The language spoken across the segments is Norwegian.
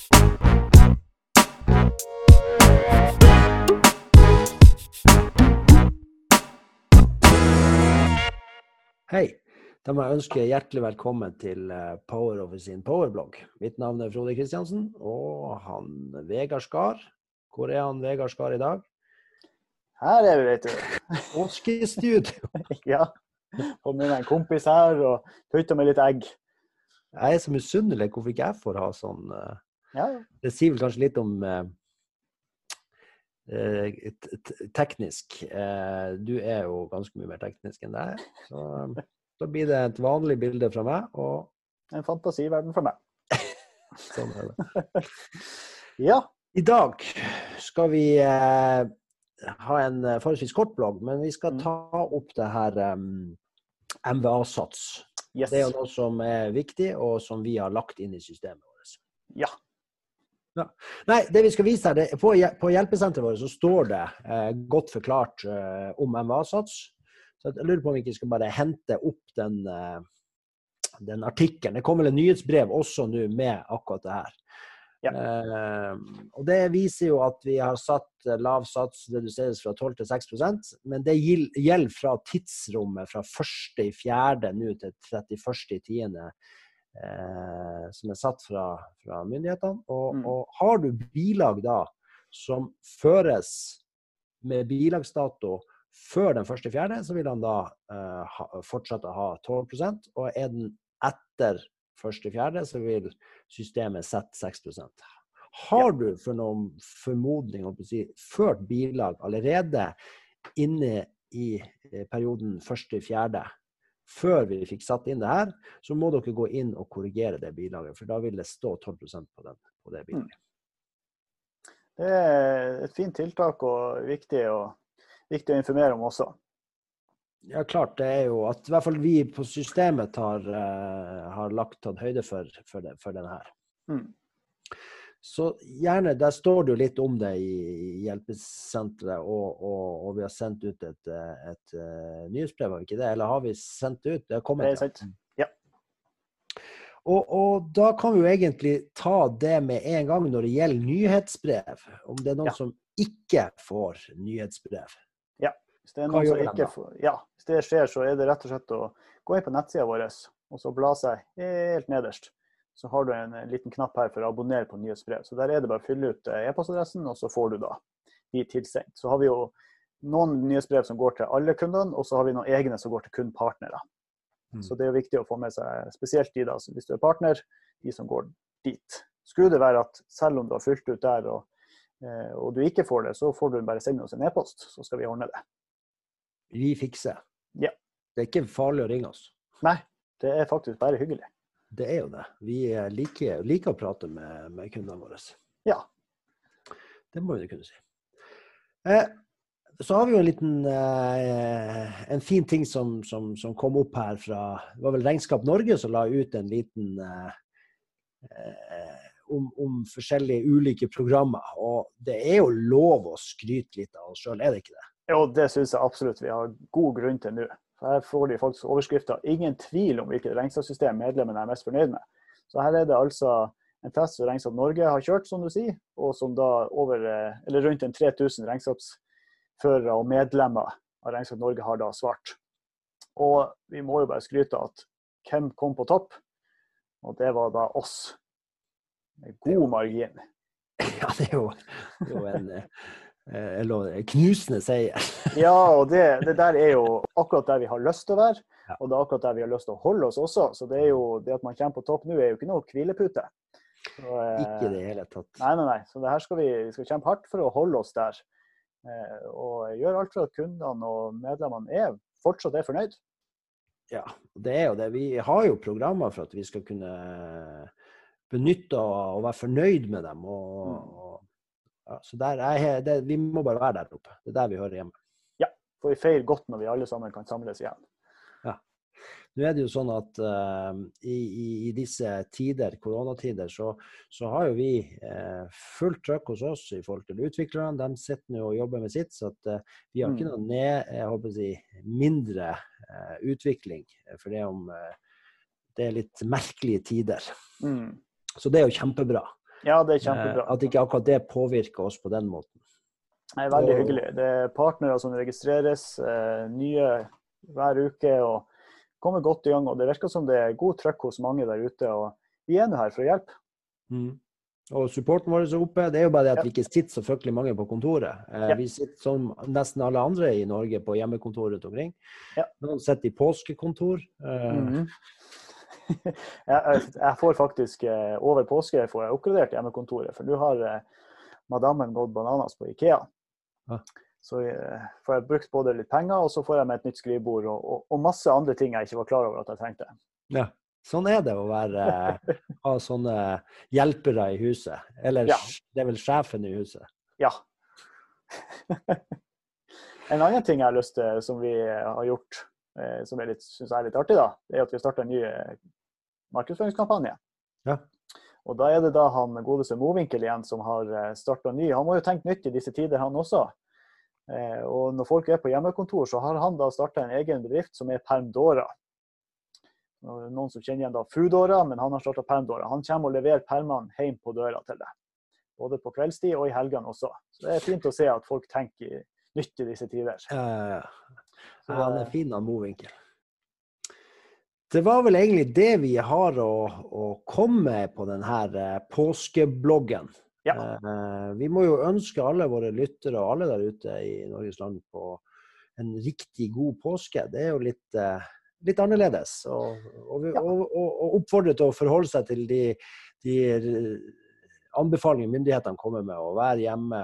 Hei. Da må jeg ønske hjertelig velkommen til eh, Power Office sin powerblogg. Mitt navn er Frode Kristiansen, og han Vegard Skar. Hvor er han Vegard Skar i dag? Her er vi, vet du. Påskestudio. ja. Fått med meg en kompis her og tøyter med litt egg. Jeg er så misunnelig hvorfor ikke jeg får ha sånn. eh, Ja, Det sier vel kanskje litt om eh, eh, teknisk. Eh, Du er jo ganske mye mer teknisk enn deg. Så da blir det et vanlig bilde fra meg, og en fantasiverden for meg. sånn er det. Ja. I dag skal vi eh, ha en forholdsvis kort blogg, men vi skal Mm. ta opp det her um, MVA-sats. Yes. Det er noe som er viktig, og som vi har lagt inn i systemet vårt. Ja. Nei, det vi skal vise her, det, på, på hjelpesenteret vårt så står det eh, godt forklart eh, om MVA-sats. Så jeg lurer på om vi ikke skal bare hente opp den, eh, den artikkelen. Det kommer vel et nyhetsbrev også nå med akkurat det her. Ja. Eh, og Det viser jo at vi har satt eh, lav sats reduseres fra 12 til 6% men det gjelder fra tidsrommet fra 1.4. nå til 31.10. Eh, som er satt fra, fra myndighetene. Og, Mm. og har du bilag da som føres med bilagsdato før den 1.4., så vil han da eh, ha, fortsette å ha 12% og er den etter 1.4., så vil systemet sette 6% Har du for noen formodning om å si, ført bilag allerede inne i perioden perioden 1.4., før vi fikk satt inn det her, så må dere gå inn og korrigere det bilaget, for da vil det stå 12% på, den, på det bilaget. Det er et fint tiltak og viktig, og, viktig å informere om også. Ja, klart. Det er jo at i hvert fall vi på systemet har, eh, har lagt tatt høyde for, for, det, for den her. Mm. Så gjerne, der står det jo litt om det i, hjelpesenteret, og, og, og vi har sendt ut et, et, eh, nyhetsbrev, har vi ikke det? Eller har vi sendt det ut? Det har kommet. Det er ja. sant. Ja. Og, og da kan vi jo egentlig ta det med en gang når det gjelder nyhetsbrev. Om det er noen Ja. som ikke får nyhetsbrev. Ja. Hvis det, er noen som ikke får, ja, hvis det skjer, så er det rett og slett å gå inn på nettsida vår og så bla seg helt nederst. Så har du en, en liten knapp her for å abonnere på nyhetsbrev. Så Der er det bare å fylle ut eh, e-postadressen, og så får du da de tilsendt. Så har vi jo noen nyhetsbrev som går til alle kundene, og så har vi noen egne som går til kun partnere. Mm. Så det er jo viktig å få med seg, spesielt de da, hvis du er partner, de som går dit. Skulle det være at selv om du har fylt ut der og, eh, og du ikke får det, så får du bare sende oss en e-post, så skal vi ordne det. Vi fikser. Ja. Det er ikke farlig å ringe oss. Nei, det er faktisk bare hyggelig. Det er jo det. Vi liker, liker å prate med, med kundene våre. Ja. Det må vi kunne si. Eh, så har vi jo en liten eh, en fin ting som, som, som kom opp her fra Det var vel Regnskap Norge som la ut en liten eh, eh, om, om forskjellige ulike programmer. Og det er jo lov å skryte litt av oss sjøl, er det ikke det? Jo, det syns jeg absolutt vi har god grunn til nå. Her får de faktisk overskrifter. Ingen tvil om hvilket regnskapssystem medlemmene er mest fornøyd med. Så her er det altså en test som Regnskap Norge har kjørt, som du sier, og som da over, eh, eller rundt en 3000 regnskapsførere og medlemmer av Regnskap Norge har da svart. Og vi må jo bare skryte av at hvem kom på topp? Og det var da oss. Med god margin. Ja, det er jo, det er jo en, eh, eller en knusende seier. Ja, og det, det der er jo akkurat der vi har lyst til å være. Ja. Og det er akkurat der vi har lyst til å holde oss også. Så det jo det at man kommer på topp nå, er jo ikke noe hvilepute. Så, eh, Ikke i det hele tatt. Nei, nei, nei. Så det her skal vi, vi skal kjempe hardt for å holde oss der. Eh, og gjøre alt for at kundene og medlemmene er, fortsatt er fornøyd. Ja, det er jo det. Vi har jo programmer for at vi skal kunne benytte og, og være fornøyd med dem. Og, og, ja, så er, det, vi må bare være der oppe. Det er der vi hører hjemme. Ja, for vi feirer godt når vi alle sammen kan samles igjen. Nå er det jo sånn at uh, i, i, i disse tider, koronatider, så, så har jo vi uh, fullt trøkk hos oss i forhold til utviklerne. De sitter nå og jobber med sitt, så at, uh, vi har ikke Mm. noe ned, jeg håper å si, mindre utvikling. For det, om, det er litt merkelige tider. Mm. Så det er jo kjempebra. Ja, det er Eh, kjempebra. At ikke akkurat det påvirker oss på den måten. Det er veldig Og- hyggelig. Det er partnere som registreres, eh, nye hver uke og kommer godt i gang. og Det virker som det er god trøkk hos mange der ute. og Vi er nå her for å hjelpe. Mm. Og supporten vår er oppe. Det er jo bare det at Ja. vi ikke sitter så fryktelig mange på kontoret. Eh, Ja. Vi sitter som nesten alle andre i Norge på hjemmekontor rundt omkring. Ja. Noen sitter i påskekontor. Mm Mhm. jeg, får faktisk eh, over påske får jeg oppgradert hjemmekontoret, for nå har eh, madammen gått bananas på Ikea. Ja. Så eh, får jeg brukt både litt penger, og så får jeg med et nytt skrivebord og, og, og masse andre ting jeg ikke var klar over at jeg trengte. Ja. Sånn er det å være, ha sånne hjelpere i huset. Eller Ja. det er vel sjefen i huset. Ja. en annen ting jeg har lyst til, som vi har gjort, som jeg syns er litt artig, da, det er at vi har starta en ny markedsføringskampanje. Ja. Og da er det da han godeste Mowinckel igjen som har starta ny. Han må jo tenke nytt i disse tider, han også. Eh, Og når folk er på hjemmekontor, så har han da starta en egen bedrift som er Permdora. Noen som kjenner igjen da Foodora, men han har starta Permdora. Han kommer og leverer permene hjem på døra til deg. Både på kveldstid og i helgene også. Så det er fint å se at folk tenker nytt i disse tider. Ja, ja, ja. Så, han er eh, fin, av Mowinckel. Det var vel egentlig det vi har å, å komme med på denne påskebloggen. Ja. Eh, vi må jo ønske alle våre lyttere og alle der ute i Norges land på en riktig god påske. Det er jo litt, eh, litt annerledes. Og, og, vi- Ja. og, og, oppfordre til å forholde seg til de, de anbefalingene myndighetene kommer med, å være hjemme.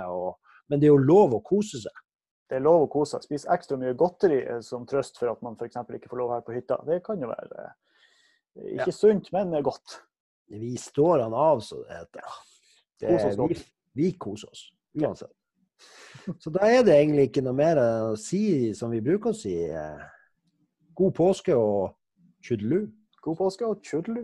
Men det er jo lov å kose seg. Det er lov å kose seg. Spise ekstra mye godteri eh, som trøst for at man f.eks. ikke får lov her på hytta. Det kan jo være ikke ikke sunt, men eh, godt. Vi står han av, så det heter. Det, Kos oss godt. vi koser oss, uansett. Så da er det egentlig ikke noe mer å si som vi bruker å si. eh, God påske og tjudelu. God påske og tjudelu.